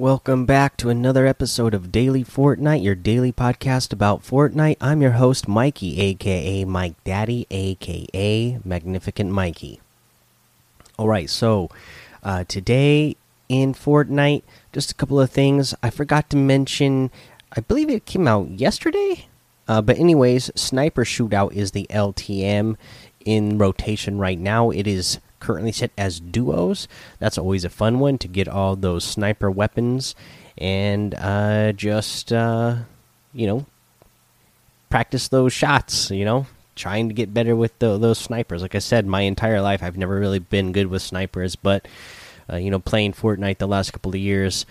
welcome back to another episode of Daily Fortnite, your daily podcast about Fortnite. I'm your host, Mikey, aka Mike Daddy, aka Magnificent Mikey. Alright, so uh, today in Fortnite, just a couple of things. I forgot to mention, I believe it came out yesterday. Uh, but, anyways, Sniper Shootout is the LTM in rotation right now. It is currently set as duos. That's always a fun one to get all those sniper weapons and uh, just uh, you know practice those shots. You know, trying to get better with the, those snipers. Like I said, my entire life I've never really been good with snipers, but uh, you know, playing Fortnite the last couple of years.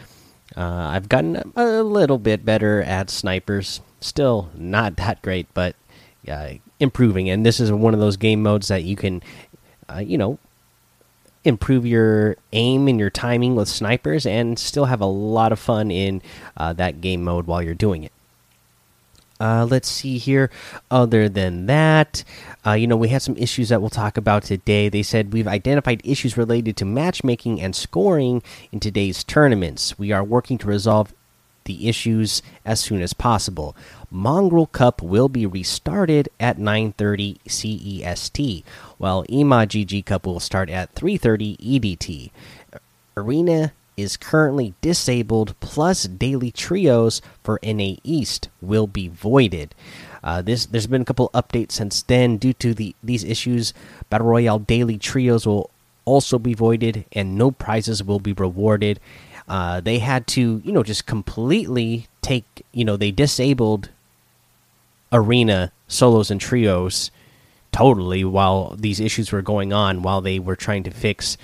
Uh, I've gotten a little bit better at snipers. Still not that great, but uh, improving. And this is one of those game modes that you can, uh, you know, improve your aim and your timing with snipers and still have a lot of fun in uh, that game mode while you're doing it. Uh, let's see here. Other than that, uh, you know, we had some issues that we'll talk about today. They said we've identified issues related to matchmaking and scoring in today's tournaments. We are working to resolve the issues as soon as possible. Mongrel Cup will be restarted at 9:30 CEST, while EMA GG Cup will start at 3:30 EDT. Arena is currently disabled, plus daily trios for NA East will be voided. Uh, this there's been a couple updates since then due to the these issues. Battle Royale daily trios will also be voided, and no prizes will be rewarded. Uh, they had to, you know, just completely take, you know, they disabled arena solos and trios totally while these issues were going on, while they were trying to fix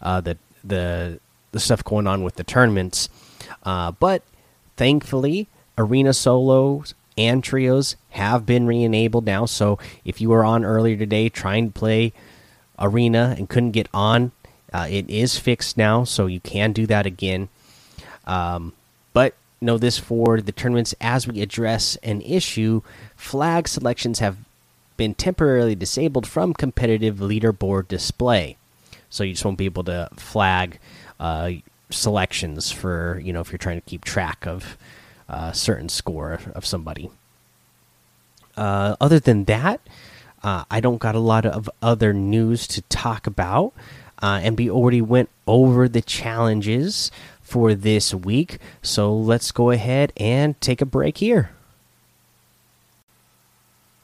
uh, the the the stuff going on with the tournaments. Uh, but thankfully, arena solos and trios have been re-enabled now. So if you were on earlier today trying to play arena and couldn't get on, uh, it is fixed now, so you can do that again. Um, but know this for the tournaments as we address an issue. Flag selections have been temporarily disabled from competitive leaderboard display, so you just won't be able to flag uh, selections for you know if you're trying to keep track of a uh, certain score of somebody. Uh, other than that, uh, I don't got a lot of other news to talk about. Uh, and we already went over the challenges for this week. So let's go ahead and take a break here.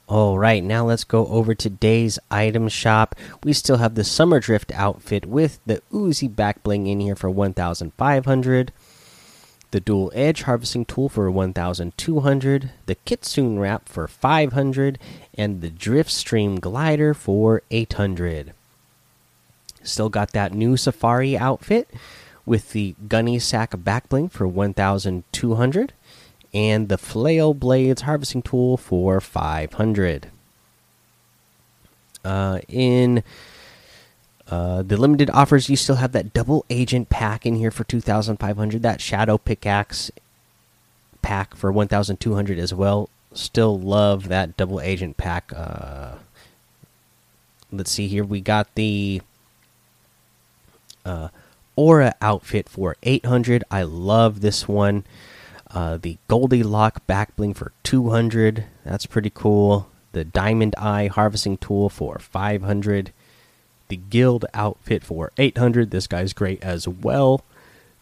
All right, now let's go over today's item shop. We still have the Summer Drift outfit with the Uzi back bling in here for 1,500. The Dual Edge harvesting tool for 1,200. The Kitsune wrap for 500, and the Drift Stream glider for 800. Still got that new Safari outfit with the Gunny Sack back bling for 1,200 and the flail blades harvesting tool for 500 uh, in uh, the limited offers you still have that double agent pack in here for 2500 that shadow pickaxe pack for 1200 as well. Still love that double agent pack. Uh, let's see here. We got the uh, aura outfit for 800 i love this one uh, the Goldilock back bling for 200. That's pretty cool. The Diamond Eye harvesting tool for 500. The Guild outfit for 800. This guy's great as well.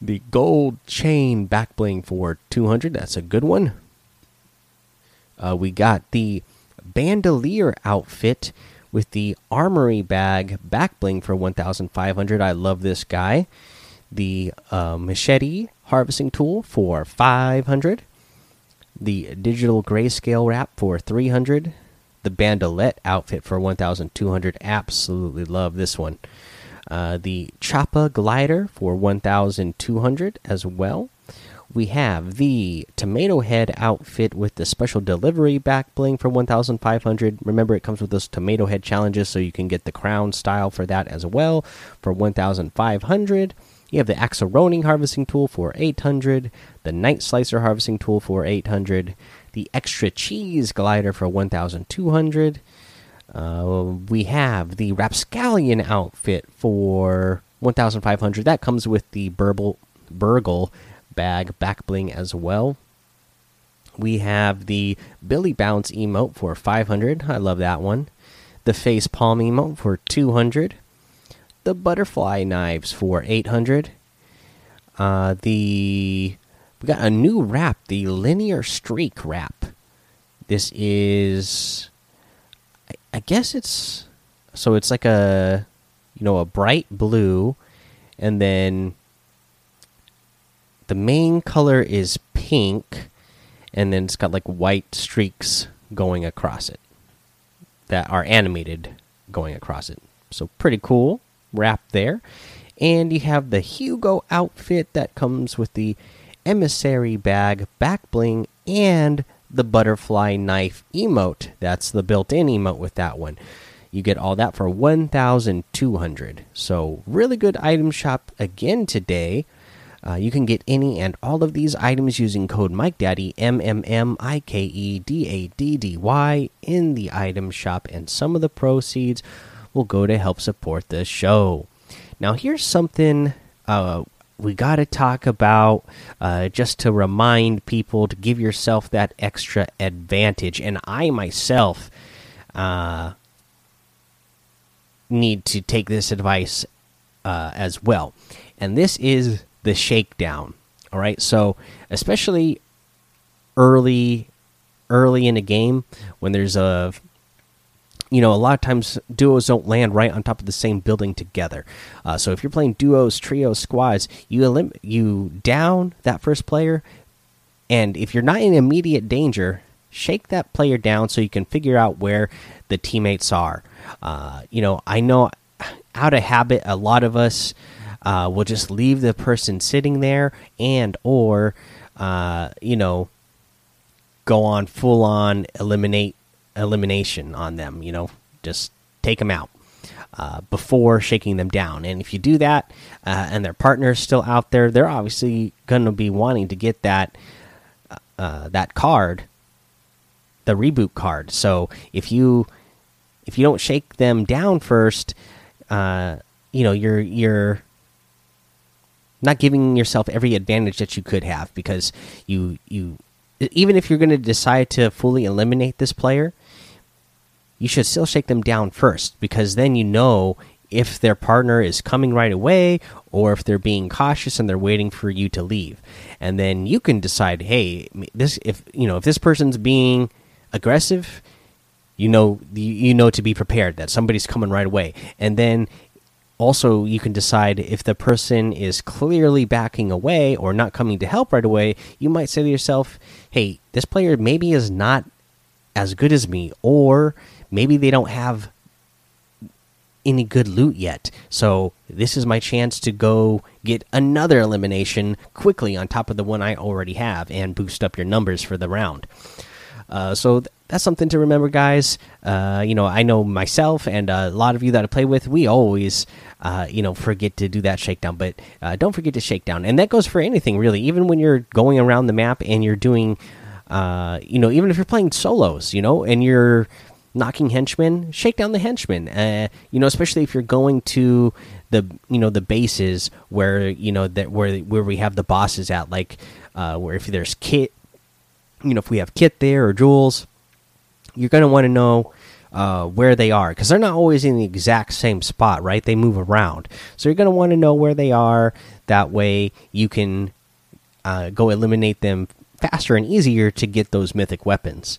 The Gold Chain back bling for 200. That's a good one. Uh, we got the Bandolier outfit with the Armory bag back bling for 1,500. I love this guy. The uh, Machete harvesting tool for 500 the digital grayscale wrap for 300 the bandolette outfit for 1200 absolutely love this one. Uh, the choppa glider for 1200 as well we have the tomato head outfit with the special delivery back bling for 1500 remember it comes with those tomato head challenges so you can get the crown style for that as well for 1500 you have the Axolroning harvesting tool for 800, the Night Slicer harvesting tool for 800, the Extra Cheese glider for 1200. Uh, we have the Rapscallion outfit for 1500. That comes with the Burble, Burgle bag back bling as well. We have the Billy Bounce emote for 500. I love that one. The face palm emote for 200. The butterfly knives for 800. Uh, the we got a new wrap, the linear streak wrap. This is, I, I guess it's so it's like a, you know, a bright blue, and then the main color is pink, and then it's got like white streaks going across it that are animated going across it. So pretty cool wrap there. And you have the Hugo outfit that comes with the emissary bag, back bling, and the butterfly knife emote. That's the built-in emote with that one. You get all that for 1200. So, really good item shop again today. Uh, you can get any and all of these items using code MikeDaddy, M M M I K E D A D D Y, in the item shop, and some of the proceeds will go to help support the show. Now, here's something uh, we got to talk about uh, just to remind people to give yourself that extra advantage. And I myself uh, need to take this advice uh, as well. And this is the shakedown. All right. So, especially early, early in a game when there's a you know, a lot of times duos don't land right on top of the same building together. Uh, so if you're playing duos, trios, squads, you elim you down that first player, and if you're not in immediate danger, shake that player down so you can figure out where the teammates are. Uh, you know, I know out of habit, a lot of us uh, will just leave the person sitting there and or uh, you know go on full on eliminate elimination on them. You know, just take them out uh, before shaking them down. And if you do that, uh, and their partner is still out there, they're obviously going to be wanting to get that uh, uh, that card, the reboot card. So if you if you don't shake them down first, uh, you know you're you're not giving yourself every advantage that you could have because you you even if you're going to decide to fully eliminate this player you should still shake them down first because then you know if their partner is coming right away or if they're being cautious and they're waiting for you to leave. And then you can decide hey this if you know if this person's being aggressive you know you know to be prepared that somebody's coming right away. And then also you can decide if the person is clearly backing away or not coming to help right away you might say to yourself hey this player maybe is not as good as me or maybe they don't have any good loot yet. So this is my chance to go get another elimination quickly on top of the one I already have and boost up your numbers for the round. Uh, so th that's something to remember, guys. Uh, you know, I know myself and a lot of you that I play with, we always, uh, you know, forget to do that shakedown. But don't forget to shakedown, and that goes for anything really. Even when you're going around the map and you're doing, uh, you know, even if you're playing solos, you know, and you're knocking henchmen, shake down the henchmen. Uh, you know, especially if you're going to the you know the bases where you know that where where we have the bosses at, like uh, where if there's kit, you know, if we have kit there or jewels, you're gonna want to know. Uh, where they are because they're not always in the exact same spot, right? They move around, so you're going to want to know where they are. That way, you can uh, go eliminate them faster and easier to get those mythic weapons.